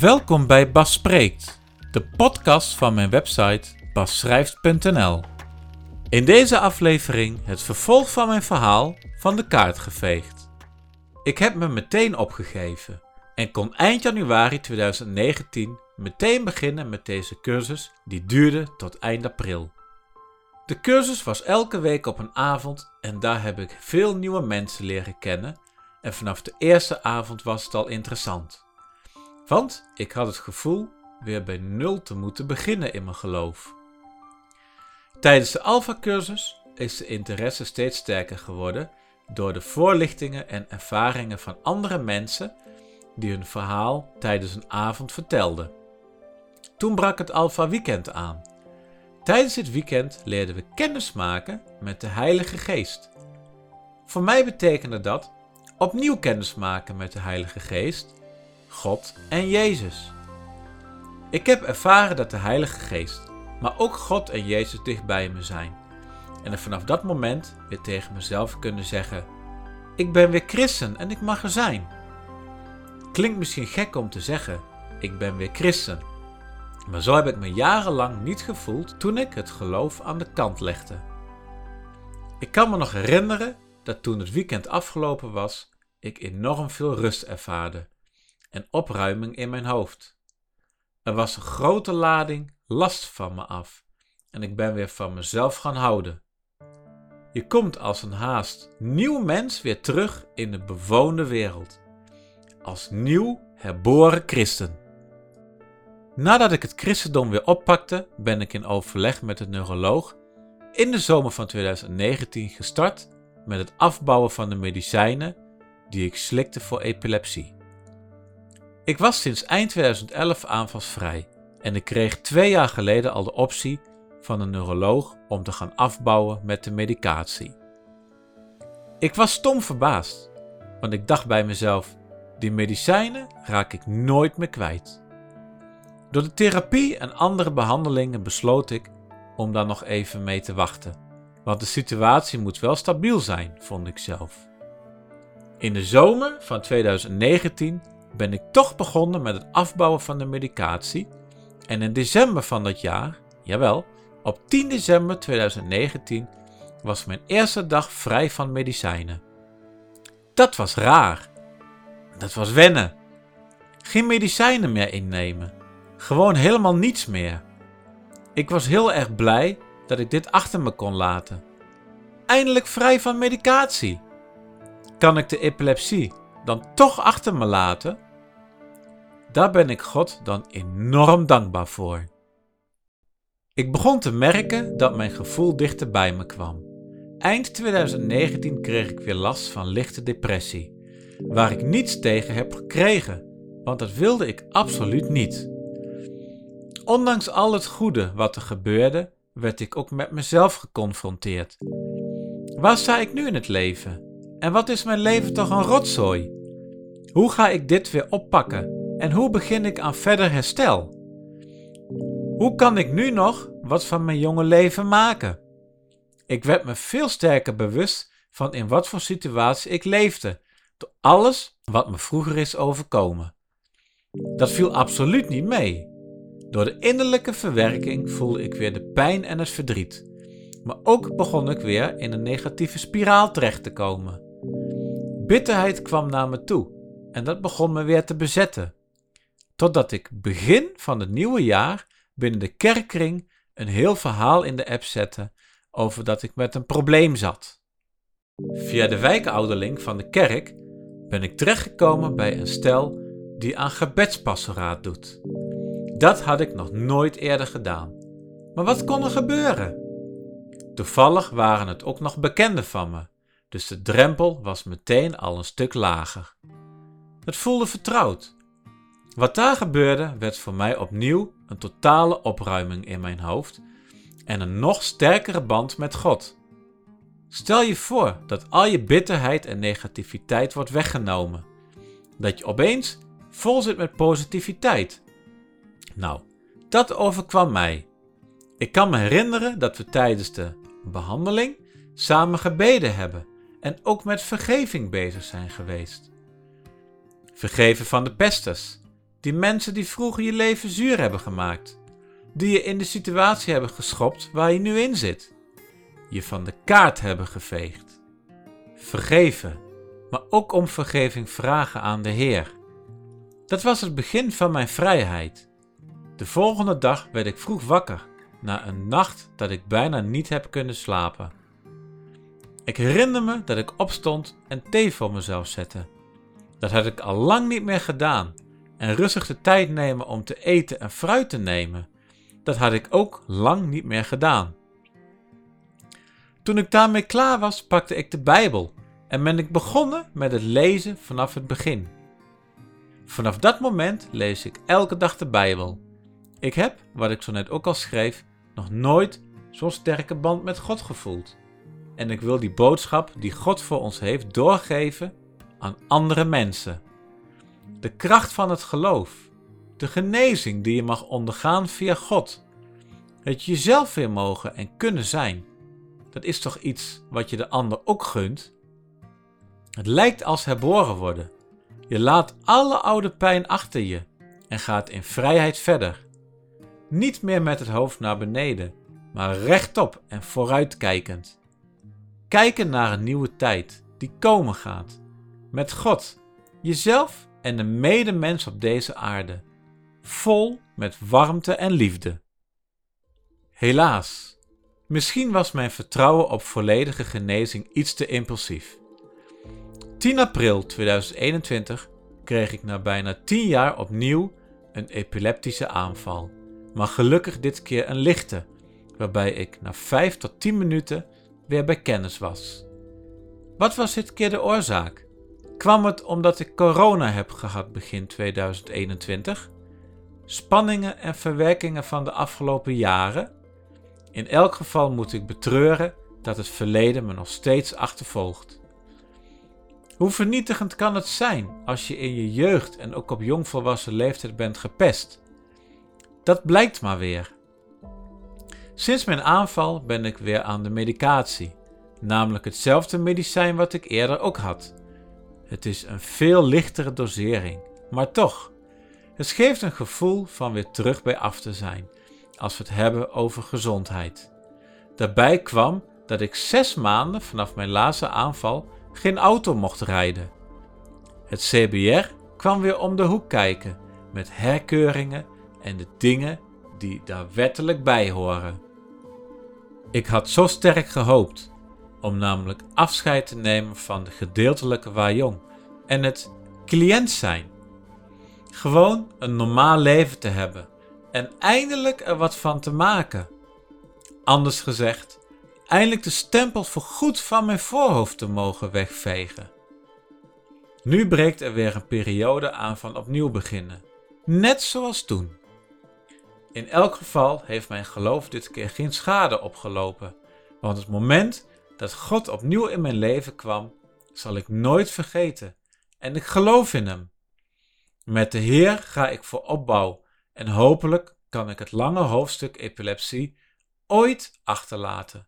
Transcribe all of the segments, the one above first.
Welkom bij Bas Spreekt, de podcast van mijn website basschrijft.nl. In deze aflevering het vervolg van mijn verhaal van de kaart geveegd. Ik heb me meteen opgegeven en kon eind januari 2019 meteen beginnen met deze cursus die duurde tot eind april. De cursus was elke week op een avond en daar heb ik veel nieuwe mensen leren kennen en vanaf de eerste avond was het al interessant. Want ik had het gevoel weer bij nul te moeten beginnen in mijn geloof. Tijdens de Alpha-cursus is de interesse steeds sterker geworden door de voorlichtingen en ervaringen van andere mensen die hun verhaal tijdens een avond vertelden. Toen brak het Alpha Weekend aan. Tijdens dit weekend leerden we kennis maken met de Heilige Geest. Voor mij betekende dat opnieuw kennis maken met de Heilige Geest God en Jezus. Ik heb ervaren dat de Heilige Geest, maar ook God en Jezus dicht bij me zijn. En er vanaf dat moment weer tegen mezelf kunnen zeggen: Ik ben weer christen en ik mag er zijn. Klinkt misschien gek om te zeggen: Ik ben weer christen. Maar zo heb ik me jarenlang niet gevoeld toen ik het geloof aan de kant legde. Ik kan me nog herinneren dat toen het weekend afgelopen was, ik enorm veel rust ervaarde en opruiming in mijn hoofd. Er was een grote lading last van me af en ik ben weer van mezelf gaan houden. Je komt als een haast nieuw mens weer terug in de bewoonde wereld. Als nieuw herboren christen. Nadat ik het christendom weer oppakte, ben ik in overleg met de neuroloog in de zomer van 2019 gestart met het afbouwen van de medicijnen die ik slikte voor epilepsie. Ik was sinds eind 2011 aanvalsvrij en ik kreeg twee jaar geleden al de optie van een neuroloog om te gaan afbouwen met de medicatie. Ik was stom verbaasd, want ik dacht bij mezelf: die medicijnen raak ik nooit meer kwijt. Door de therapie en andere behandelingen besloot ik om daar nog even mee te wachten, want de situatie moet wel stabiel zijn, vond ik zelf. In de zomer van 2019 ben ik toch begonnen met het afbouwen van de medicatie. En in december van dat jaar, jawel, op 10 december 2019 was mijn eerste dag vrij van medicijnen. Dat was raar. Dat was wennen. Geen medicijnen meer innemen. Gewoon helemaal niets meer. Ik was heel erg blij dat ik dit achter me kon laten. Eindelijk vrij van medicatie. Kan ik de epilepsie dan toch achter me laten? Daar ben ik God dan enorm dankbaar voor. Ik begon te merken dat mijn gevoel dichter bij me kwam. Eind 2019 kreeg ik weer last van lichte depressie, waar ik niets tegen heb gekregen, want dat wilde ik absoluut niet. Ondanks al het goede wat er gebeurde, werd ik ook met mezelf geconfronteerd. Waar sta ik nu in het leven? En wat is mijn leven toch een rotzooi? Hoe ga ik dit weer oppakken en hoe begin ik aan verder herstel? Hoe kan ik nu nog wat van mijn jonge leven maken? Ik werd me veel sterker bewust van in wat voor situatie ik leefde, door alles wat me vroeger is overkomen. Dat viel absoluut niet mee. Door de innerlijke verwerking voelde ik weer de pijn en het verdriet. Maar ook begon ik weer in een negatieve spiraal terecht te komen. Bitterheid kwam naar me toe en dat begon me weer te bezetten. Totdat ik begin van het nieuwe jaar binnen de kerkkring een heel verhaal in de app zette over dat ik met een probleem zat. Via de wijkouderling van de kerk ben ik terechtgekomen bij een stel die aan gebedspastoraat doet. Dat had ik nog nooit eerder gedaan. Maar wat kon er gebeuren? Toevallig waren het ook nog bekenden van me, dus de drempel was meteen al een stuk lager. Het voelde vertrouwd. Wat daar gebeurde werd voor mij opnieuw een totale opruiming in mijn hoofd en een nog sterkere band met God. Stel je voor dat al je bitterheid en negativiteit wordt weggenomen. Dat je opeens vol zit met positiviteit. Nou, dat overkwam mij. Ik kan me herinneren dat we tijdens de behandeling samen gebeden hebben en ook met vergeving bezig zijn geweest. Vergeven van de pesters, Die mensen die vroeger je leven zuur hebben gemaakt. Die je in de situatie hebben geschopt waar je nu in zit. Je van de kaart hebben geveegd. Vergeven, maar ook om vergeving vragen aan de Heer. Dat was het begin van mijn vrijheid. De volgende dag werd ik vroeg wakker na een nacht dat ik bijna niet heb kunnen slapen. Ik herinner me dat ik opstond en thee voor mezelf zette. Dat had ik al lang niet meer gedaan. En rustig de tijd nemen om te eten en fruit te nemen, dat had ik ook lang niet meer gedaan. Toen ik daarmee klaar was, pakte ik de Bijbel en ben ik begonnen met het lezen vanaf het begin. Vanaf dat moment lees ik elke dag de Bijbel. Ik heb, wat ik zo net ook al schreef, nog nooit zo'n sterke band met God gevoeld. En ik wil die boodschap die God voor ons heeft doorgeven aan andere mensen. De kracht van het geloof, de genezing die je mag ondergaan via God, het jezelf weer mogen en kunnen zijn. Dat is toch iets wat je de ander ook gunt? Het lijkt als herboren worden. Je laat alle oude pijn achter je en gaat in vrijheid verder. Niet meer met het hoofd naar beneden, maar rechtop en vooruitkijkend. Kijken naar een nieuwe tijd die komen gaat. Met God, jezelf en de medemens op deze aarde. Vol met warmte en liefde. Helaas, misschien was mijn vertrouwen op volledige genezing iets te impulsief. 10 april 2021 kreeg ik na bijna 10 jaar opnieuw een epileptische aanval, maar gelukkig dit keer een lichte, waarbij ik na 5 tot 10 minuten weer bij kennis was. Wat was dit keer de oorzaak? Kwam het omdat ik corona heb gehad begin 2021? Spanningen en verwerkingen van de afgelopen jaren? In elk geval moet ik betreuren dat het verleden me nog steeds achtervolgt. Hoe vernietigend kan het zijn als je in je jeugd en ook op jongvolwassen leeftijd bent gepest? Dat blijkt maar weer. Sinds mijn aanval ben ik weer aan de medicatie, namelijk hetzelfde medicijn wat ik eerder ook had. Het is een veel lichtere dosering, maar toch, het geeft een gevoel van weer terug bij af te zijn als we het hebben over gezondheid. Daarbij kwam dat ik zes maanden vanaf mijn laatste aanval geen auto mocht rijden. Het CBR kwam weer om de hoek kijken met herkeuringen en de dingen die daar wettelijk bij horen. Ik had zo sterk gehoopt om namelijk afscheid te nemen van de gedeeltelijke Wajong en het cliënt zijn. Gewoon een normaal leven te hebben en eindelijk er wat van te maken. Anders gezegd, eindelijk de stempel voor goed van mijn voorhoofd te mogen wegvegen. Nu breekt er weer een periode aan van opnieuw beginnen, net zoals toen. In elk geval heeft mijn geloof dit keer geen schade opgelopen, want het moment dat God opnieuw in mijn leven kwam, zal ik nooit vergeten en ik geloof in Hem. Met de Heer ga ik voor opbouw en hopelijk kan ik het lange hoofdstuk epilepsie ooit achterlaten.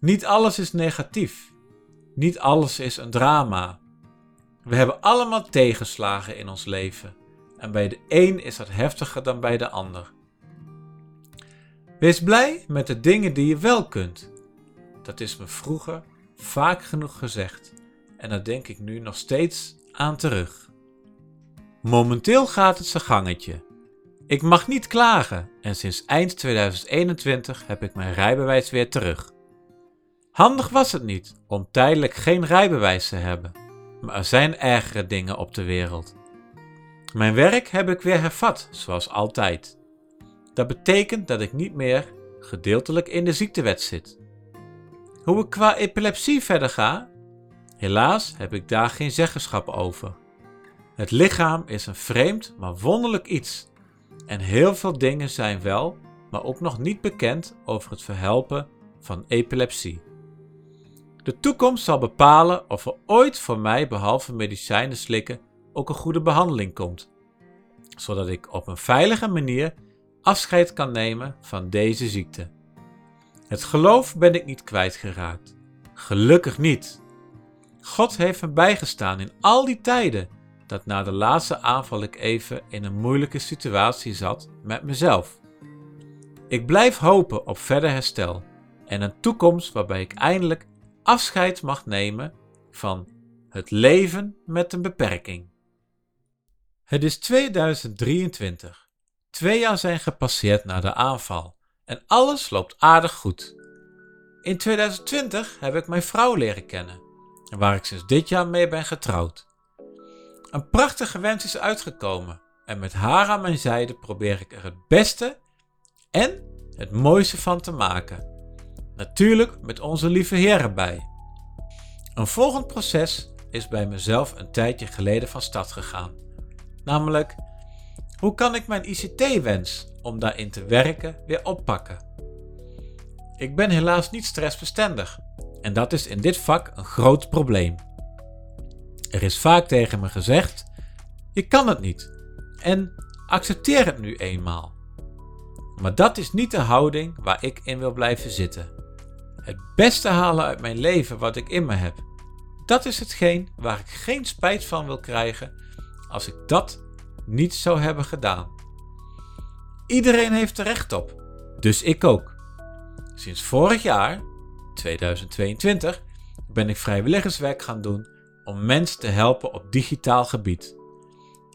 Niet alles is negatief. Niet alles is een drama. We hebben allemaal tegenslagen in ons leven. En bij de een is dat heftiger dan bij de ander. Wees blij met de dingen die je wel kunt. Dat is me vroeger vaak genoeg gezegd. En daar denk ik nu nog steeds aan terug. Momenteel gaat het zijn gangetje. Ik mag niet klagen en sinds eind 2021 heb ik mijn rijbewijs weer terug. Handig was het niet om tijdelijk geen rijbewijs te hebben, maar er zijn ergere dingen op de wereld. Mijn werk heb ik weer hervat, zoals altijd. Dat betekent dat ik niet meer gedeeltelijk in de ziektewet zit. Hoe ik qua epilepsie verder ga? Helaas heb ik daar geen zeggenschap over. Het lichaam is een vreemd maar wonderlijk iets en heel veel dingen zijn wel, maar ook nog niet bekend over het verhelpen van epilepsie. De toekomst zal bepalen of er ooit voor mij behalve medicijnen slikken ook een goede behandeling komt, zodat ik op een veilige manier afscheid kan nemen van deze ziekte. Het geloof ben ik niet kwijtgeraakt. Gelukkig niet. God heeft me bijgestaan in al die tijden dat na de laatste aanval ik even in een moeilijke situatie zat met mezelf. Ik blijf hopen op verder herstel en een toekomst waarbij ik eindelijk afscheid mag nemen van het leven met een beperking. Het is 2023. Twee jaar zijn gepasseerd na de aanval en alles loopt aardig goed. In 2020 heb ik mijn vrouw leren kennen, waar ik sinds dit jaar mee ben getrouwd. Een prachtige wens is uitgekomen en met haar aan mijn zijde probeer ik er het beste en het mooiste van te maken. Natuurlijk met onze lieve Heer erbij. Een volgend proces is bij mezelf een tijdje geleden van start gegaan. Namelijk, hoe kan ik mijn ICT-wens om daarin te werken weer oppakken? Ik ben helaas niet stressbestendig en dat is in dit vak een groot probleem. Er is vaak tegen me gezegd: je kan het niet en accepteer het nu eenmaal. Maar dat is niet de houding waar ik in wil blijven zitten. Het beste halen uit mijn leven wat ik in me heb. Dat is hetgeen waar ik geen spijt van wil krijgen als ik dat niet zou hebben gedaan. Iedereen heeft er recht op, dus ik ook. Sinds vorig jaar, 2022, ben ik vrijwilligerswerk gaan doen om mensen te helpen op digitaal gebied.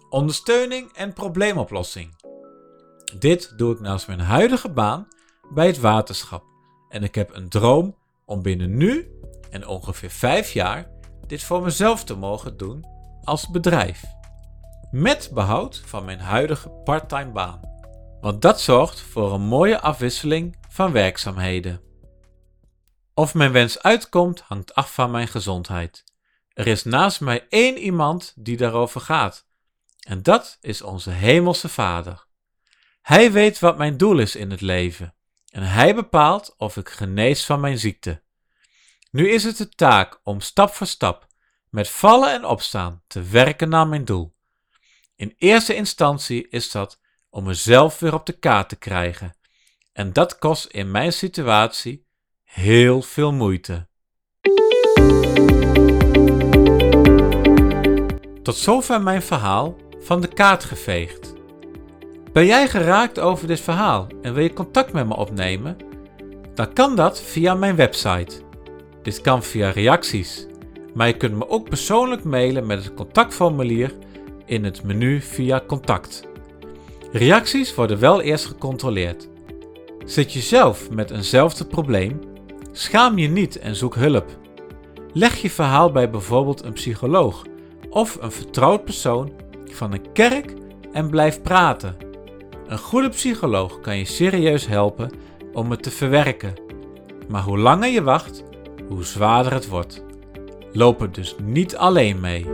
Ondersteuning en probleemoplossing. Dit doe ik naast mijn huidige baan bij het waterschap en ik heb een droom om binnen nu en ongeveer 5 jaar dit voor mezelf te mogen doen als bedrijf. Met behoud van mijn huidige parttime baan. Want dat zorgt voor een mooie afwisseling van werkzaamheden. Of mijn wens uitkomt hangt af van mijn gezondheid. Er is naast mij één iemand die daarover gaat. En dat is onze Hemelse Vader. Hij weet wat mijn doel is in het leven. En hij bepaalt of ik genees van mijn ziekte. Nu is het de taak om stap voor stap, met vallen en opstaan, te werken naar mijn doel. In eerste instantie is dat om mezelf weer op de kaart te krijgen. En dat kost in mijn situatie heel veel moeite. Tot zover mijn verhaal van de kaart geveegd. Ben jij geraakt over dit verhaal en wil je contact met me opnemen? Dan kan dat via mijn website. Dit kan via reacties, maar je kunt me ook persoonlijk mailen met het contactformulier in het menu via contact. Reacties worden wel eerst gecontroleerd. Zit je zelf met eenzelfde probleem? Schaam je niet en zoek hulp. Leg je verhaal bij bijvoorbeeld een psycholoog of een vertrouwd persoon van een kerk en blijf praten. Een goede psycholoog kan je serieus helpen om het te verwerken. Maar hoe langer je wacht, hoe zwaarder het wordt. Loop er dus niet alleen mee.